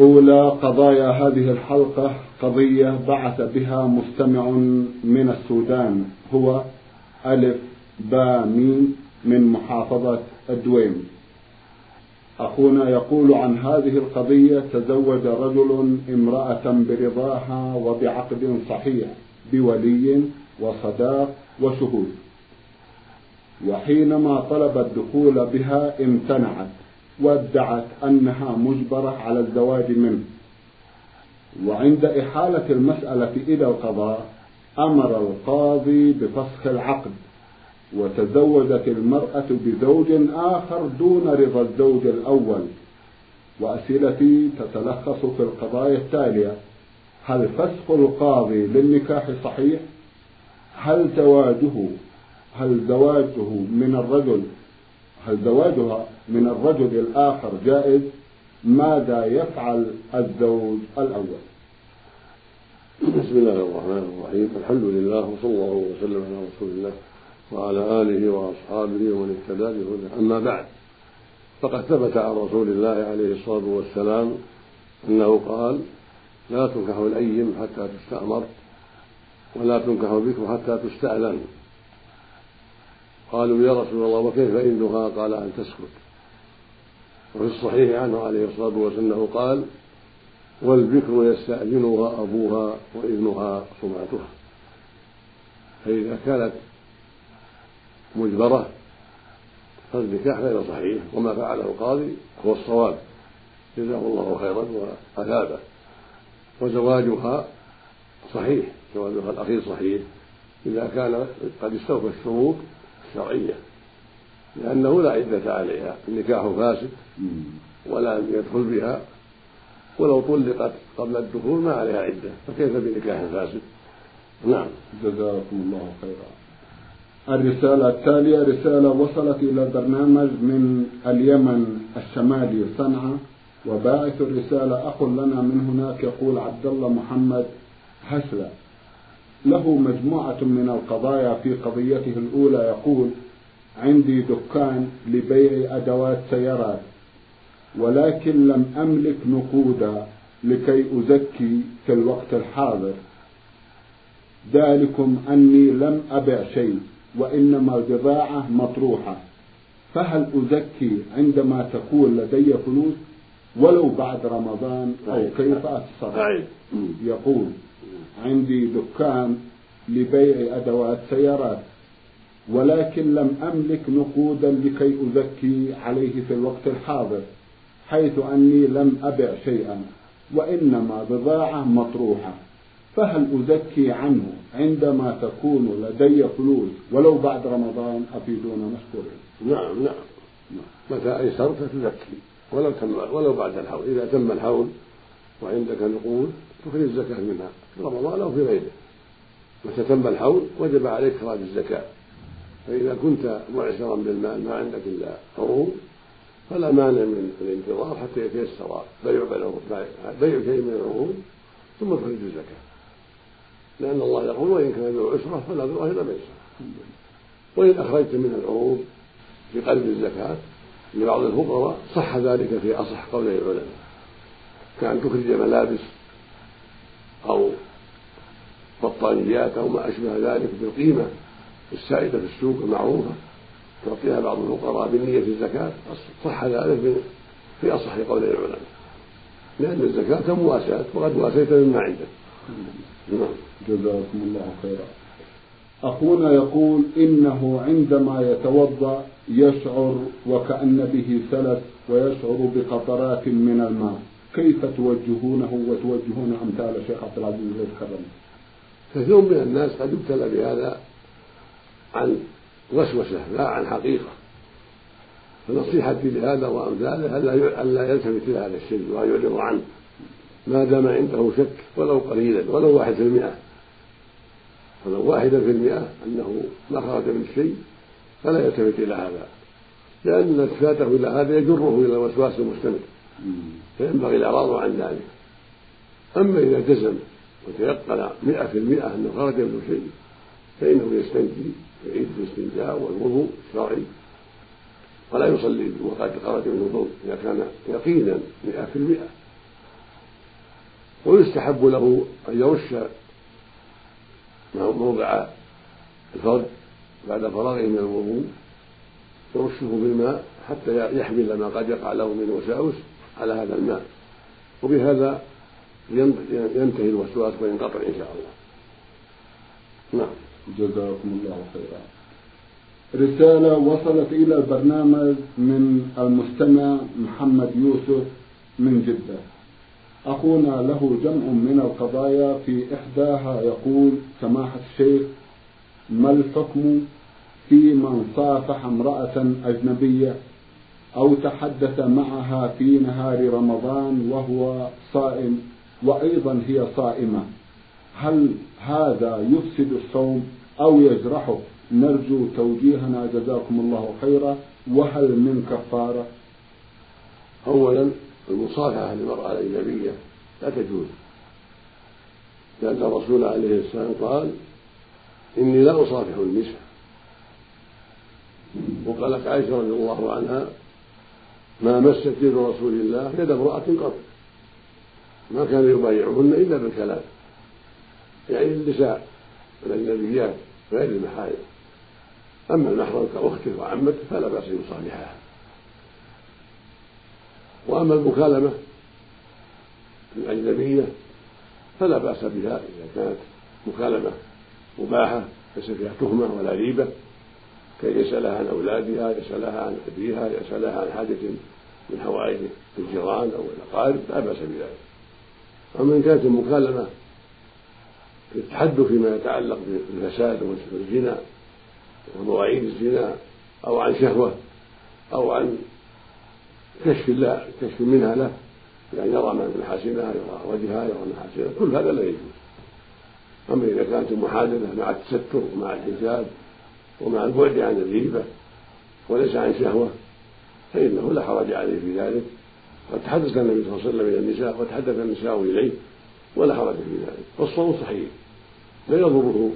أولى قضايا هذه الحلقة قضية بعث بها مستمع من السودان هو ألف با ميم من محافظة الدويم. أخونا يقول عن هذه القضية تزوج رجل امرأة برضاها وبعقد صحيح بولي وصداق وشهود. وحينما طلب الدخول بها امتنعت. وادعت أنها مجبرة على الزواج منه. وعند إحالة المسألة إلى القضاء أمر القاضي بفسخ العقد وتزوجت المرأة بزوج آخر دون رضا الزوج الأول. وأسئلتي تتلخص في القضايا التالية. هل فسخ القاضي للنكاح صحيح؟ هل زواجه هل زواجه من الرجل هل زواجها من الرجل الآخر جائز؟ ماذا يفعل الزوج الأول؟ بسم الله الرحمن الرحيم. الحمد لله وصلى الله وسلم على رسول الله وعلى آله وأصحابه ومن اهتدى أما بعد فقد ثبت عن رسول الله عليه الصلاة والسلام أنه قال لا تنكح الأيم حتى تستأمر ولا تنكح بكر حتى تستأذن. قالوا يا رسول الله وكيف إذنها قال أن تسكت. وفي الصحيح عنه عليه الصلاة والسلام قال والبكر يستأذنها أبوها وإذنها صماتها فإذا كانت مجبرة فالنكاح غير صحيح وما فعله القاضي هو الصواب. جزاه الله خيرا وأثابه. وزواجها صحيح زواجها الأخير صحيح. إذا كان قد استوفى الشروط الشرعية لأنه لا عدة عليها النكاح فاسد ولا يدخل بها ولو طلقت قبل الدخول ما عليها عدة فكيف بنكاح فاسد؟ نعم. جزاكم الله خيرا. الرسالة التالية رسالة وصلت إلى البرنامج من اليمن الشمالي صنعاء وباعث الرسالة أخ لنا من هناك يقول عبد الله محمد هسلة له مجموعة من القضايا في قضيته الأولى يقول عندي دكان لبيع أدوات سيارات ولكن لم أملك نقودا لكي أزكي في الوقت الحاضر. ذلكم أني لم أبع شيء وإنما البضاعة مطروحة. فهل أزكي عندما تكون لدي فلوس؟ ولو بعد رمضان أو كيف أتصرف؟ يقول عندي دكان لبيع أدوات سيارات ولكن لم أملك نقودا لكي أزكي عليه في الوقت الحاضر حيث أني لم أبع شيئا وإنما بضاعة مطروحة. فهل أزكي عنه عندما تكون لدي فلوس ولو بعد رمضان؟ أفيدونا مشكورين نعم نعم. متى أيسرت تزكي ولو تم ولو بعد الحول إذا تم الحول وعندك نقود تخرج الزكاة منها. في رمضان أو في غيره. متى تم الحول وجب عليك إخراج الزكاة. فإذا كنت معسرا بالمال ما عندك إلا عروض فلا مانع من الانتظار حتى يتيسر بيع بيع شيء من العروض ثم تخرج الزكاة. لأن الله يقول وإن كان ذو عسرة فلا ذو إلا ميسرة وإن أخرجت من العروض بقلب الزكاة لبعض الفقراء صح ذلك في أصح قولي العلماء. كأن تخرج ملابس أو بطانيات أو ما أشبه ذلك بالقيمة السائدة في السوق المعروفة تعطيها بعض الفقراء بنية الزكاة صح ذلك في أصح قول العلماء. لأن الزكاة مواساة وقد واسيت مما عندك. نعم. جزاكم الله خيرا. أخونا يقول إنه عندما يتوضأ يشعر وكأن به سلس ويشعر بقطرات من الماء. كيف توجهونه وتوجهون أمثال الشيخ عبد العزيز بن كرم كثير من الناس قد يبتلى بهذا عن وسوسة لا عن حقيقة. فنصيحتي لهذا وأمثاله ألا يلتفت إلى هذا الشيء وأن يعرض عنه ما دام عنده شك ولو قليلا ولو واحد في المئة. ولو واحدا في المئة أنه ما خرج من الشيء فلا يلتفت إلى هذا لأن التفاته إلى هذا يجره إلى الوسواس المستمر. فينبغي الإعراض عن ذلك. أما إذا جزم وتيقن مئة في المئة أنه خرج منه شيء فإنه يستنجي يعيد الاستنجاء والوضوء الشرعي. ولا يصلي وقد خرج منه الوضوء إذا كان يقينا مئة في المئة. ويستحب له أن يرش موضع الفرد بعد فراغه من الوضوء يرشه بالماء حتى يحمل ما قد يقع له من وساوس. على هذا الماء وبهذا ينتهي الوسواس وينقطع إن شاء الله. نعم. جزاكم الله خيرا. رسالة وصلت إلى البرنامج من المستمع محمد يوسف من جدة. أخونا له جمع من القضايا في إحداها يقول سماحة الشيخ ما الحكم في من صافح امرأة أجنبية أو تحدث معها في نهار رمضان وهو صائم وأيضا هي صائمة. هل هذا يفسد الصوم أو يجرحه؟ نرجو توجيهنا. جزاكم الله خيرا. وهل من كفارة؟ أولا المصافحة للمرأة الأجنبية لا تجوز. لأن الرسول عليه السلام قال إني لا أصافح النساء. وقالت عائشة رضي الله عنها ما مست يد رسول الله يد امرأة قط. ما كان يبايعهن إلا بالكلام. يعني النساء الأجنبيات غير المحارم أما المحرم كأخته وعمته فلا بأس يصالحها. وأما المكالمة الأجنبية فلا بأس بها إذا كانت مكالمة مباحة ليس فيها تهمة ولا ريبة. كي يسألها عن أولادها يسألها عن أبيها يسألها عن حاجة من حوائج الجيران أو الأقارب لا بأس بذلك. أما إن كانت المكالمة التحدث فيما يتعلق بالفساد والزنا ومواعيد الزنا أو عن شهوة أو عن كشف الله كشف منها له يعني يرى محاسنها يرى وجهها يرى محاسنها كل هذا لا يجوز. أما إذا كانت المحادثة مع التستر ومع الحجاب ومع البعد عن الغيبة وليس عن شهوة فإنه لا حرج عليه في ذلك. قد تحدث النبي صلى الله عليه وسلم إلى النساء وتحدث النساء إليه ولا حرج في ذلك. والصوم صحيح. لا يضره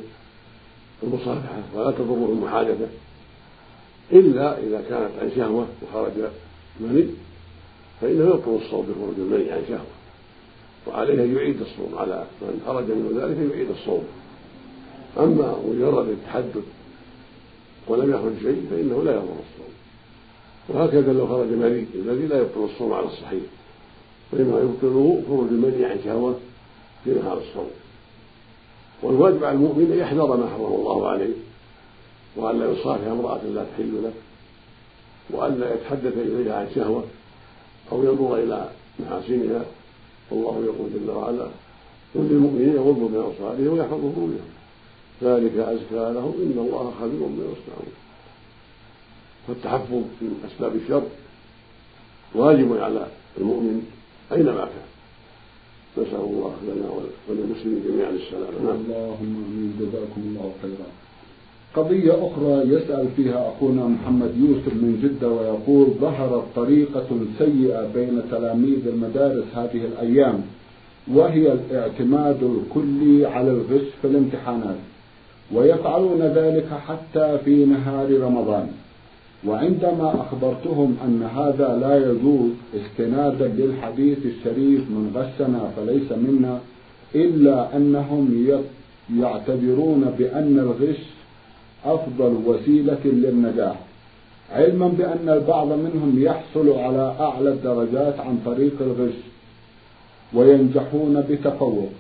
المصافحة ولا تضره المحادثة إلا إذا كانت عن شهوة وخرج مني فإنه يبطل الصوم بخروج المني عن شهوة. وعليه أن يعيد الصوم على من خرج منه ذلك يعيد الصوم. أما مجرد التحدث ولم يخرج شيء فإنه لا يضر الصوم. وهكذا لو خرج مني الذي لا يبطل الصوم على الصحيح. وإنما يبطله خروج المني عن شهوة في نهار الصوم. والواجب على المؤمن أن يحذر ما حرم الله عليه وأن لا يصافح امرأة لا تحل له وأن لا يتحدث إليها عن شهوة أو ينظر إلى محاسنها. والله يقول جل وعلا قل للمؤمنين يغضوا من أبصارهم ويحفظوا فروجهم. ذلك أزكى لهم إن الله خبير بما يصنعون. فالتحفظ من أسباب الشر واجب على المؤمن أينما كان. نسأل الله لنا وللمسلمين جميعا السلامة. نعم. اللهم آمين. جزاكم الله خيرا. قضية أخرى يسأل فيها أخونا محمد يوسف من جدة ويقول ظهرت طريقة سيئة بين تلاميذ المدارس هذه الأيام وهي الاعتماد الكلي على الغش في الامتحانات. ويفعلون ذلك حتى في نهار رمضان. وعندما أخبرتهم أن هذا لا يجوز استنادا للحديث الشريف من غشنا فليس منا إلا أنهم يعتبرون بأن الغش أفضل وسيلة للنجاح. علما بأن البعض منهم يحصل على أعلى الدرجات عن طريق الغش وينجحون بتفوق.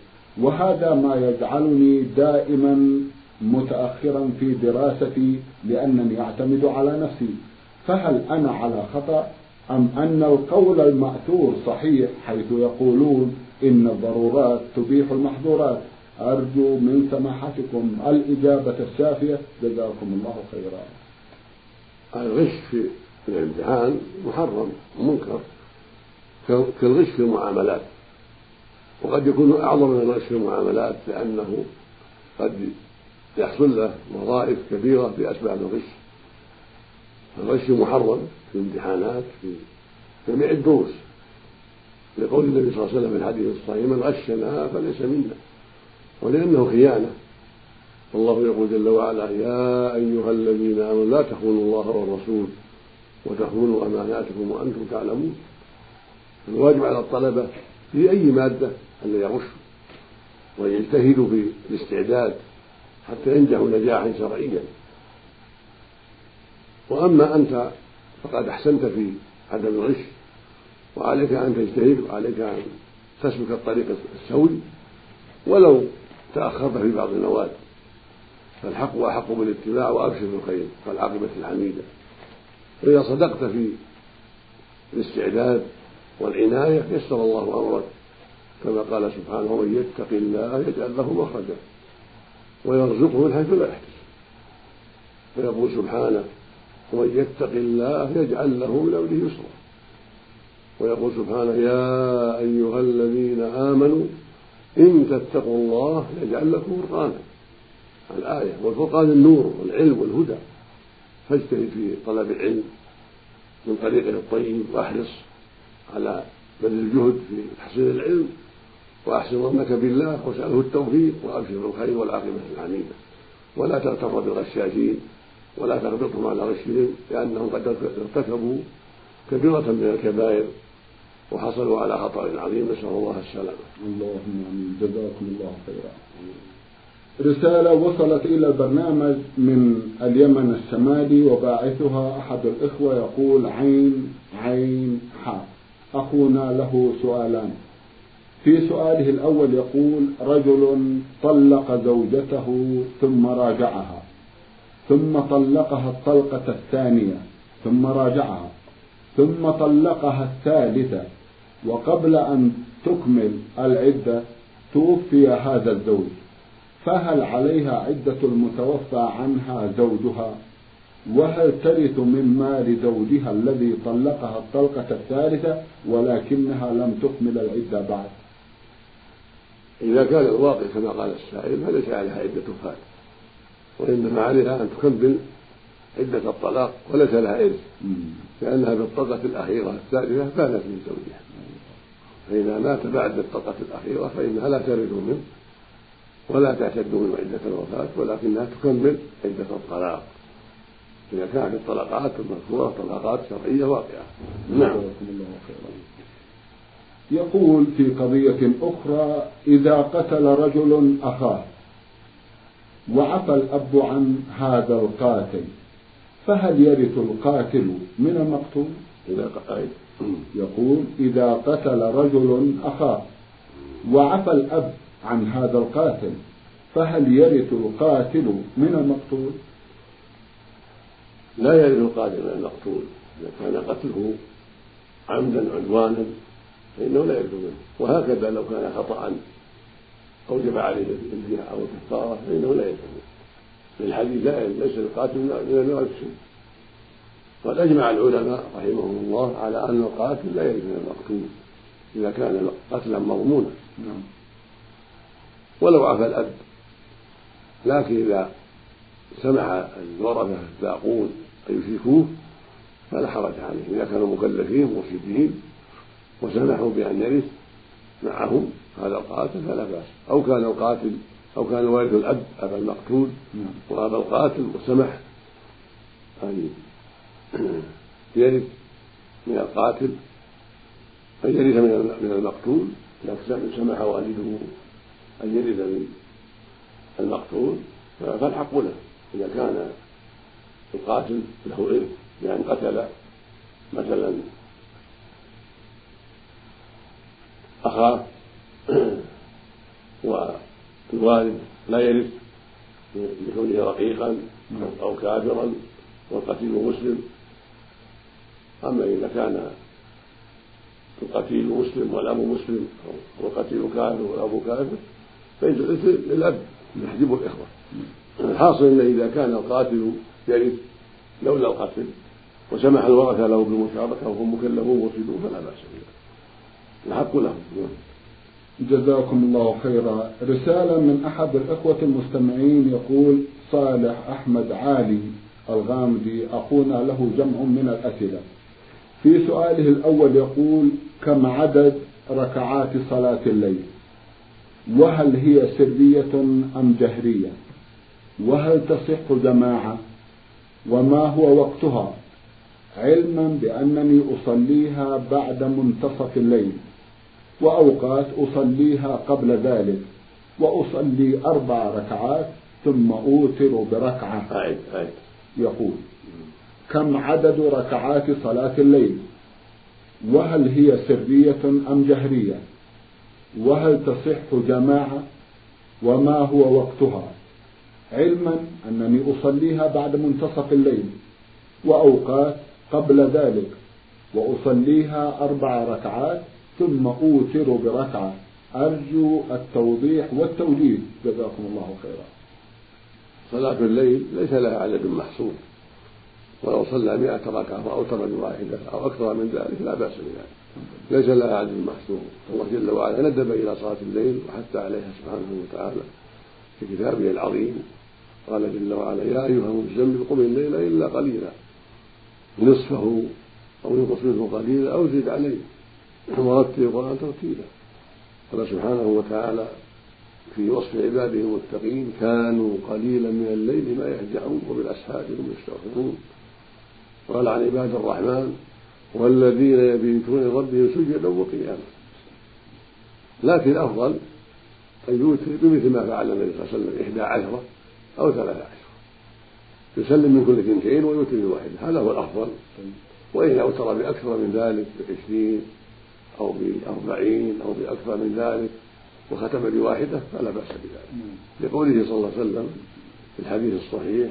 وهذا ما يجعلني دائما متأخرا في دراستي لأنني أعتمد على نفسي. فهل أنا على خطأ أم أن القول المأثور صحيح حيث يقولون إن الضرورات تبيح المحظورات؟ أرجو من سماحتكم الإجابة الشافية. جزاكم الله خيرا. الغش في الامتحان محرم ومنكر كالغش في المعاملات. وقد يكون أعظم من الغش في المعاملات لأنه قد يحصل له وظائف كبيرة بأسباب الغش. الغش محرم في الامتحانات في جميع الدروس. لقول النبي صلى الله عليه وسلم في الحديث الصحيح من غشنا فليس منا. ولأنه خيانة. والله يقول جل وعلا يا أيها الذين آمنوا لا تخونوا الله والرسول وتخونوا أماناتكم وأنتم تعلمون. الواجب على الطلبة في أي مادة أن يغشوا ويجتهدوا في الاستعداد. حتى ينجحوا نجاحا شرعيا وأما أنت فقد أحسنت في عدم الغش وعليك أن تجتهد وعليك أن تسلك الطريق السوي ولو تأخرت في بعض المواد. فالحق أحق بالاتباع وأبشر بالخير والعاقبة الحميدة. وإذا صدقت في الاستعداد والعناية يسر الله أمرك كما قال سبحانه ومن يتق الله يجعل له مخرجا ويرزقه من حيث لا يحتسب. ويقول سبحانه ومن يتق الله يجعل له من أمره يسرا. ويقول سبحانه يا أيها الذين آمنوا إن تتقوا الله يجعل لكم فرقانا الآية والفرقان النور والعلم والهدى. فاجتهد في طلب العلم من طريقه الطيب وأحرص على بذل الجهد في تحصيل العلم. وأحسن ظنك بالله واسأله التوفيق وأبشر بالخير والعاقبة الحميده ولا تغتر بالغشاشين ولا تغبطهم على غشهم لأنهم قد ارتكبوا كبيرة من الكبائر وحصلوا على خطر عظيم. نسأل الله السلامة. اللهم آمين. جزاكم الله خيرا. رسالة وصلت إلى البرنامج من اليمن الشمالي وباعثها أحد الإخوة يقول عين عين حاء. أخونا له سؤالان. في سؤاله الأول يقول رجل طلق زوجته ثم راجعها ثم طلقها الطلقة الثانية ثم راجعها ثم طلقها الثالثة وقبل أن تكمل العدة توفي هذا الزوج فهل عليها عدة المتوفى عنها زوجها؟ وهل ترث من مال زوجها الذي طلقها الطلقة الثالثة ولكنها لم تكمل العدة بعد؟ إذا كان الواقع كما قال السائل فليس عليها عدة وفاة وإنما عليها أن تكمل عدة الطلاق وليس لها إرث لأنها بالطلقة الأخيرة الثالثة كانت من زوجها. فإذا مات بعد الطلقة الأخيرة فإنها لا ترث منه ولا تعتد من عدة الوفاة ولكنها تكمل عدة الطلاق. إذا كانت الطلقات المذكورة طلقات شرعية واقعة. نعم. الله خيرا. يقول في قضية أخرى إذا قتل رجل أخاه وعفى الأب عن هذا القاتل فهل يرث القاتل من المقتول؟ إذا يقول إذا قتل رجل أخاه وعفى الأب عن هذا القاتل فهل يرث القاتل من المقتول؟ لا يرث القاتل من المقتول إذا كان قتله عمدا عدوانا فإنه لا يرث منه. وهكذا لو كان خطأ أوجب عليه الفدية أو الكفارة فإنه لا يرث منه. للحديث لا ليس القاتل من النوع قد أجمع العلماء رحمهم الله على أن القاتل لا من المقتول إذا كان قتلا مضمونا. نعم. ولو عفى الأب. لكن إذا سمح الورثة الباقون أن يشركوه فلا حرج عليه. إذا كانوا مكلفين مرشدين وسمحوا بأن يرث معهم هذا القاتل فلا بأس. أو كان القاتل أو كان والد الأب أبا المقتول نعم. وأبا القاتل وسمح أن يرث من القاتل. أن يرث من المقتول لكن سمح والده أن يرث من المقتول فالحق له. إذا كان القاتل له إرث بأن قتل مثلا أخاه والوالد لا يرث لكونه رقيقا أو كافرا والقتيل مسلم. أما إذا كان القتيل مسلم والأب مسلم والقتيل كافر والأب كافر فإن للأب يحجب الإخوة. الحاصل أن إذا كان القاتل يرث لولا القتل وسمح الورثة له بالمشاركة وهم مكلفون مرشدون فلا بأس بذلك. الحق لهم. جزاكم الله خيرا. رسالة من أحد الإخوة المستمعين يقول صالح أحمد عالي الغامدي أخونا له جمع من الأسئلة. في سؤاله الأول يقول كم عدد ركعات صلاة الليل؟ وهل هي سرية أم جهرية؟ وهل تصح جماعة؟ وما هو وقتها؟ علما بأنني أصليها بعد منتصف الليل. وأوقات أصليها قبل ذلك وأصلي أربع ركعات ثم أوتر بركعة. أعد أعد. يقول كم عدد ركعات صلاة الليل؟ وهل هي سرية أم جهرية؟ وهل تصح جماعة؟ وما هو وقتها؟ علما أنني أصليها بعد منتصف الليل وأوقات قبل ذلك وأصليها أربع ركعات ثم أوتر بركعة. أرجو التوضيح والتوجيه جزاكم الله خيرا. صلاة الليل ليس لها عدد محصور ولو صلى مئة ركعة أوتر بواحدة أو أكثر من ذلك لا بأس بذلك. ليس لها عدد محصور الله جل وعلا ندب إلى صلاة الليل وحتى عليها سبحانه وتعالى. في كتابه العظيم قال جل وعلا يا أيها المزمل قم الليل إلا قليلا. نصفه أو ينقص منه قليلا أو زد عليه. ورتل القرآن ترتيلا. قال سبحانه وتعالى في وصف عباده المتقين كانوا قليلا من الليل ما يهجعون وبالأسحار هم يستغفرون. قال عن عباد الرحمن والذين يبيتون لربهم سجدا وقياما. لكن الأفضل أن يوتر بمثل ما فعل النبي صلى الله عليه وسلم إحدى عشرة أو ثلاثة عشرة. يسلم من كل اثنتين ويوتر بواحدة هذا هو الأفضل. وإن أوتر بأكثر من ذلك بعشرين أو بأربعين أو بأكثر من ذلك وختم بواحدة فلا بأس بذلك. لقوله صلى الله عليه وسلم في الحديث الصحيح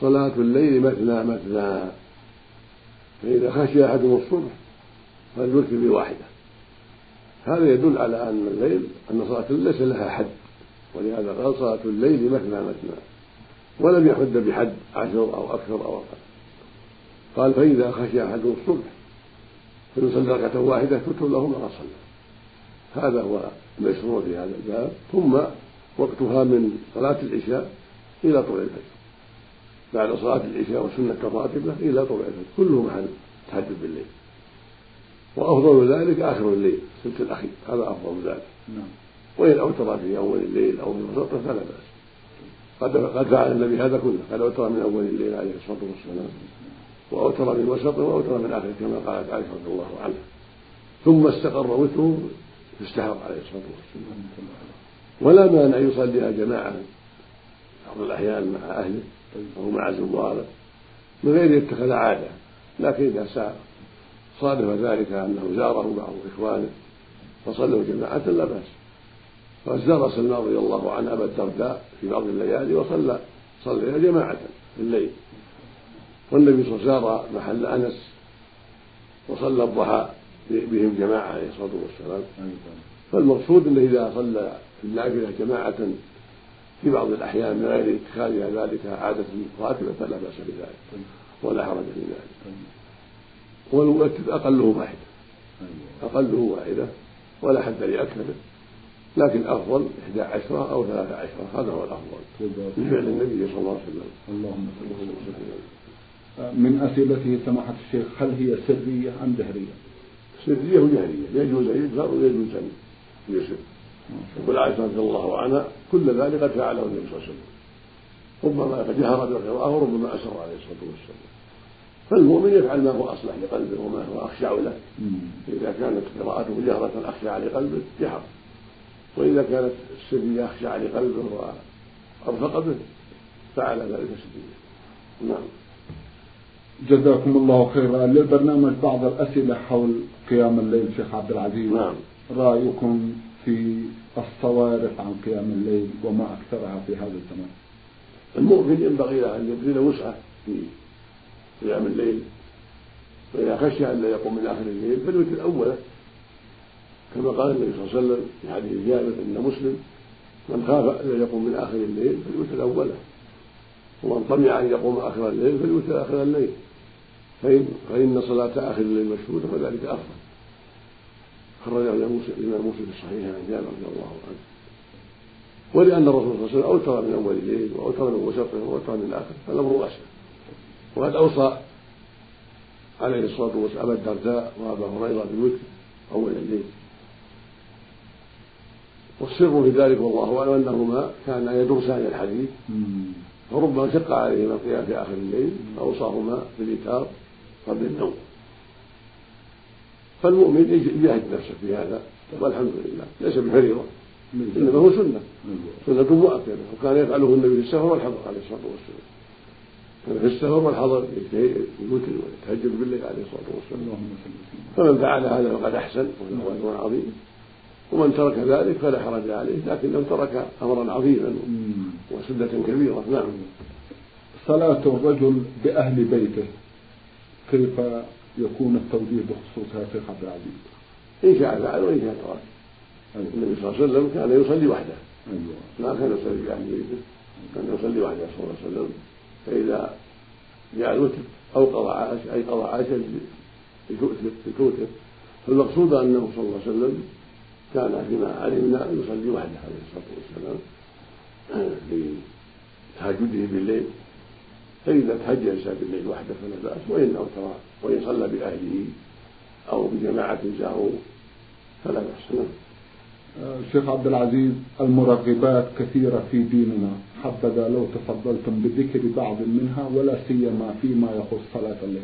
صلاة الليل مثنى مثنى فإذا خشي أحدهم الصبح فليوتر بواحدة. هذا يدل على أن الليل أن صلاة الليل ليس لها حد ولهذا قال صلاة الليل مثنى مثنى ولم يحد بحد عشر أو أكثر أو أقل. قال فإذا خشي أحدهم الصبح فيصلي ركعة واحدة تتر له ما صلى هذا هو المشروع في هذا الباب. ثم وقتها من صلاة العشاء إلى طلوع الفجر. بعد صلاة العشاء والسنة الراتبة إلى طلوع الفجر. كله محل تهجد بالليل. وأفضل ذلك آخر الليل الثلث الأخير. هذا أفضل ذلك. نعم. وإن أوتر في أول الليل أو في وسطه فلا بأس. قد قد فعل النبي هذا كله. قد أوتر من أول الليل عليه الصلاة والسلام. وأوتر من وسطه وأوتر من آخره كما قالت عائشة رضي الله عنها ثم استقر وتره السحر عليه الصلاة والسلام. ولا مانع يصليها جماعة بعض الأحيان مع أهله أو مع زواره من غير يتخذ عادة. لكن إذا صادف ذلك أنه زاره بعض إخوانه فصلوا جماعة لا بأس. فقد زار سلمان رضي الله عنه أبا الدرداء في بعض الليالي وصلى صلى جماعة في الليل. والنبي صلى الله عليه وسلم زار محل أنس وصلى الضحى بهم جماعة عليه الصلاة والسلام. فالمقصود أنه إذا صلى في النافلة جماعة في بعض الأحيان من غير اتخاذها ذلك عادة راتبة فلا بأس بذلك ولا حرج في ذلك. والمؤكد أقله واحدة. أقله واحدة ولا حد لأكثره لكن الأفضل إحدى عشرة أو ثلاثة عشرة. هذا هو الأفضل. من فعل النبي صلى الله عليه وسلم. اللهم صل وسلم. من أسئلته سماحة الشيخ هل هي سرية أم جهرية؟ سرية وجهرية يجوز أن يجهر ويجوز أن يسر. يقول عائشة رضي الله عنها كل ذلك قد فعله النبي صلى الله عليه وسلم. ربما قد جهر بالقراءة وربما أسر عليه الصلاة والسلام. فالمؤمن يفعل ما هو أصلح لقلبه وما هو أخشع له. إذا كانت قراءته جهرة أخشع لقلبه جهر. وإذا كانت السرية أخشع لقلبه وأرفق به فعل ذلك سرية. نعم. جزاكم الله خيرا. للبرنامج بعض الأسئلة حول قيام الليل شيخ عبد العزيز. نعم. رأيكم في الصوارف عن قيام الليل وما أكثرها في هذا الزمان؟ المؤمن ينبغي أن يبذل وسعة في قيام الليل. فإذا خشي أن لا يقوم من آخر الليل فليوتر أوله كما قال النبي صلى الله عليه وسلم في حديث جابر عند مسلم من خاف أن لا يقوم من آخر الليل فليوتر أوله ومن طمع أن يقوم آخر الليل فليوتر آخر الليل. فإن فإن صلاة آخر الليل مشهودة فذلك أفضل. خرجه الإمام مسلم في الصحيح عن جابر رضي الله عنه. ولأن الرسول صلى الله عليه وسلم أوتر من أول الليل وأوتر من وسطه وأوتر من الآخر فالأمر واسع. وقد أوصى عليه الصلاة والسلام أبا الدرداء وأبا هريرة بالوتر أول الليل. والسر في ذلك والله أعلم أنهما كانا يدرسان الحديث. فربما شق عليهما القيام في آخر الليل فأوصاهما بالإيتار قبل النوم. فالمؤمن يجاهد نفسه في هذا والحمد لله. ليس بفريضة إنما هو سنة. سنة مؤكدة وكان يفعله النبي في السفر والحضر عليه الصلاة والسلام. كان في السفر والحضر يوتر ويتهجد بالليل عليه الصلاة والسلام. فمن فعل هذا فقد أحسن وله أجر عظيم. ومن ترك ذلك فلا حرج عليه لكنه ترك أمرا عظيما وسنة كبيرة. نعم. صلاة الرجل بأهل بيته. كيف يكون التوجيه بخصوص الشيخ عبد العزيز؟ إن شاء فعل وإن شاء ترك أيوة. النبي صلى الله عليه وسلم كان يصلي وحده. أيوة. ما كان يصلي بأهل بيته. كان يصلي وحده صلى الله عليه وسلم. فإذا جاء الوتر أو قضى عاش أي قضى عاشا لتوتر فالمقصود أنه صلى الله عليه وسلم كان فيما علمنا يصلي وحده عليه الصلاة والسلام. لتهجده بالليل. فإذا تهجد الإنسان بالليل وحده فلا بأس وإن أوتر وإن صلى بأهله أو بجماعة جاءوه فلا بأس. نعم. الشيخ عبد العزيز المرغبات كثيرة في ديننا. حبذا لو تفضلتم بذكر بعض منها ولا سيما فيما يخص صلاة الليل.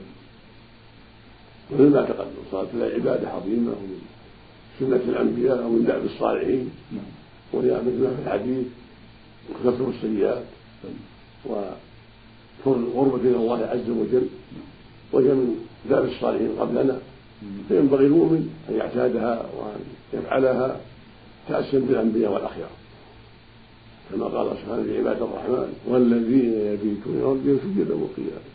مثل ما تقدم. صلاة الليل عبادة عظيمة ومن سنة الأنبياء ومن دعم الصالحين. نعم. وهي مثل في الحديث وكثر السيئات. وقربة إلى الله عز وجل من دعم الصالحين قبلنا فينبغي المؤمن أن يعتادها وأن يفعلها تأسيا بالأنبياء والأخيار. كما قال سبحانه في عباد الرحمن والذين يبيتون لربهم سجدا وقياما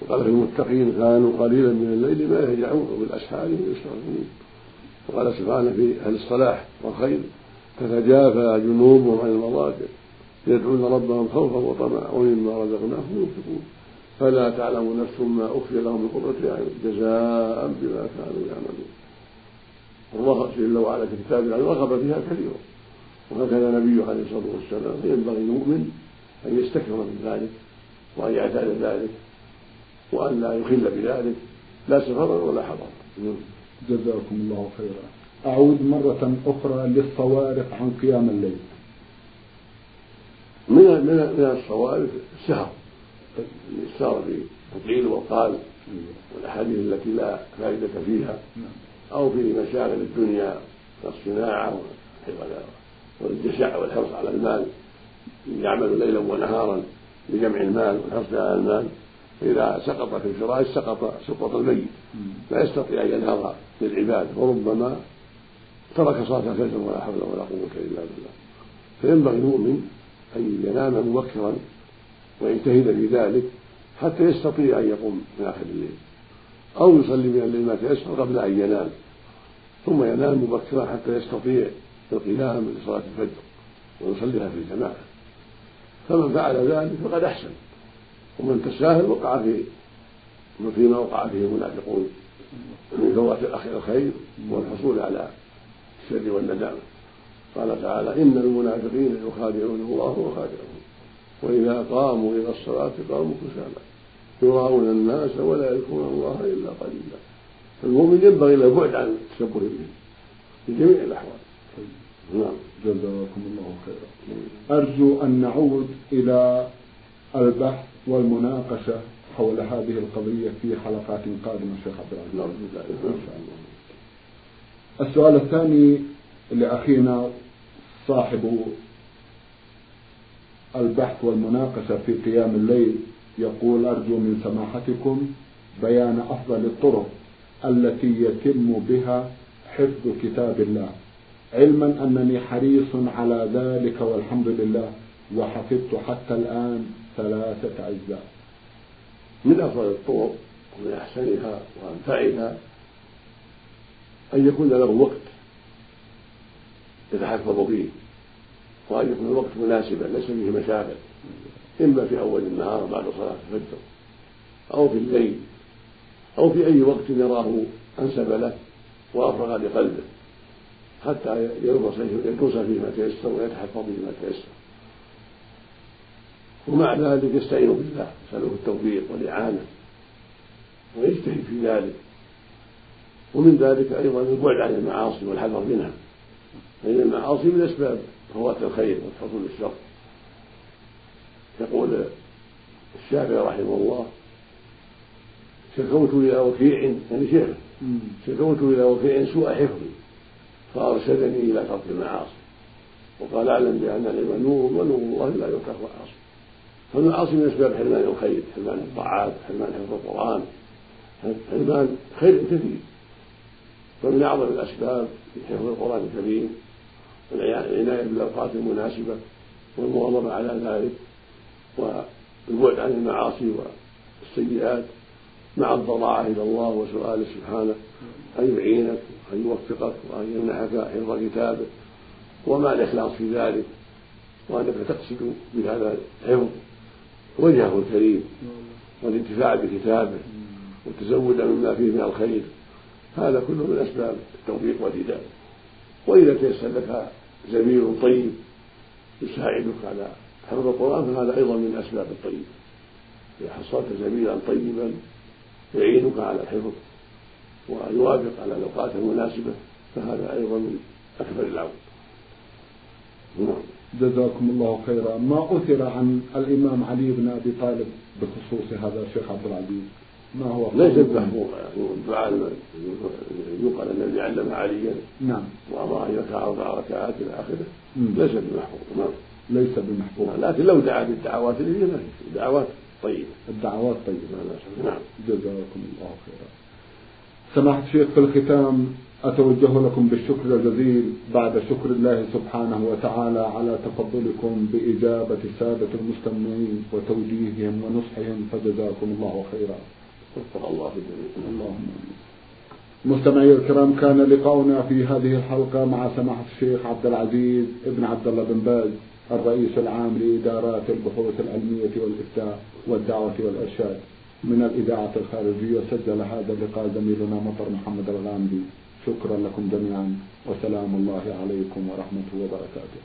وقال في المتقين كانوا قليلا من الليل ما يهجعون وبالأسحار يستغفرون وقال سبحانه في أهل الصلاح والخير تتجافى جنوبهم عن المضاجع. يدعون ربهم خوفا وطمعا ومما رزقناهم ينفقون. فلا تعلم نفس ما أخفي لهم من قرة أعين جزاء بما كانوا يعملون. الله جل وعلا في كتابه رغب فيها كثيرا. وهكذا نبيه عليه الصلاة والسلام. فينبغي المؤمن أن يستكثر من ذلك وأن يعتاد ذلك وأن لا يخل بذلك. لا سفرا ولا حضرا جزاكم الله خيرا. أعود مرة أخرى للصوارف عن قيام الليل. من من من الصوارف السهر. السهر في القيل والقال والأحاديث التي لا فائدة فيها. أو في مشاغل الدنيا كالصناعة والجشع والحرص على المال يعمل ليلا ونهارا لجمع المال والحرص على المال. فإذا سقط في الفراش سقط سقط الميت. لا يستطيع أن ينهض للعباد. وربما ترك صلاة الفجر ولا حول ولا قوة إلا بالله. فينبغي المؤمن أن ينام مبكرا ويجتهد في ذلك حتى يستطيع أن يقوم من آخر الليل. أو يصلي من الليل ما تيسر قبل أن ينام ثم ينام مبكرا حتى يستطيع القيام لصلاة الفجر ويصليها في الجماعة. فمن فعل ذلك فقد أحسن. ومن تساهل وقع في فيما وقع فيه المنافقون من فوات الخير والحصول على الشر والندامة. قال تعالى إن المنافقين يخادعون الله وخادعهم. وإذا قاموا إلى الصلاة قاموا كسالى يراؤون الناس ولا يذكرون الله إلا قليلا. المؤمن ينبغي له البعد عن التشبه به في جميع الأحوال. نعم. جزاكم الله خيرا. أرجو أن نعود إلى البحث والمناقشة حول هذه القضية في حلقات قادمة شيخ عبد العزيز. شاء الله. السؤال الثاني لأخينا صاحب البحث والمناقشة في قيام الليل يقول أرجو من سماحتكم بيان أفضل الطرق التي يتم بها حفظ كتاب الله علما أنني حريص على ذلك والحمد لله وحفظت حتى الآن ثلاثة أجزاء. من أفضل الطرق ومن أحسنها وأنفعها أن يكون له وقت يتحفظ فيه وأن يكون الوقت مناسبا ليس فيه مشاغل. إما في أول النهار بعد صلاة الفجر أو في الليل أو في أي وقت يراه أنسب له وأفرغ لقلبه. حتى يدرس فيه ما تيسر ويتحفظ فيه ما تيسر. ومع ذلك يستعين بالله يسأله التوفيق والإعانة ويجتهد في ذلك. ومن ذلك أيضا البعد عن المعاصي والحذر منها. فإن المعاصي من أسباب فوات الخير وحصول الشر يقول الشافعي رحمه الله شكوت إلى وكيع يعني شيخ شكوت إلى وكيع سوء حفظي فأرشدني إلى ترك المعاصي. وقال أعلم بأن العلم نور ونور الله لا يترك معاصي. فالمعاصي من أسباب حرمان الخير حرمان الطاعات حرمان حفظ القرآن حرمان خير كثير. ومن أعظم الأسباب في حفظ القرآن الكريم والعناية بالأوقات المناسبة والمواظبة على ذلك والبعد عن المعاصي والسيئات مع الضراعة إلى الله وسؤاله سبحانه أن يعينك وأن يوفقك وأن يمنحك حفظ كتابه ومع الإخلاص في ذلك وأنك تقصد بهذا الحفظ وجهه الكريم والانتفاع بكتابه والتزود مما فيه من الخير. هذا كله من أسباب التوفيق والهداية. وإذا تيسر لك زميل طيب يساعدك على حفظ القرآن فهذا أيضا من أسباب الطيب. إذا حصلت زميلا طيبا يعينك على الحفظ ويوافق على الأوقات المناسبة فهذا أيضا من أكبر العون. نعم. جزاكم الله خيرا. ما أثر عن الإمام علي بن أبي طالب بخصوص هذا الشيخ عبد العزيز؟ ما هو ليس الدعاء يقال النبي علم عليا. نعم. وامر ان يركع أربع ركعات إلى آخره. ليس بمحفوظ نعم ليس بمحفوظ لكن لو دعا بالدعوات اللي فيها الدعوات طيبة. الدعوات طيبة. نعم. جزاكم الله خيرا. سماحة الشيخ في الختام أتوجه لكم بالشكر الجزيل بعد شكر الله سبحانه وتعالى على تفضلكم بإجابة السادة المستمعين وتوجيههم ونصحهم فجزاكم الله خيرا. وفق الله اللهم مستمعي الكرام كان لقاؤنا في هذه الحلقة مع سماحة الشيخ عبد العزيز ابن عبد الله بن باز الرئيس العام لإدارات البحوث العلمية والإفتاء والدعوة والإرشاد. من الإذاعة الخارجية سجل هذا اللقاء زميلنا مطر محمد الغامدي. شكرا لكم جميعا وسلام الله عليكم ورحمة وبركاته.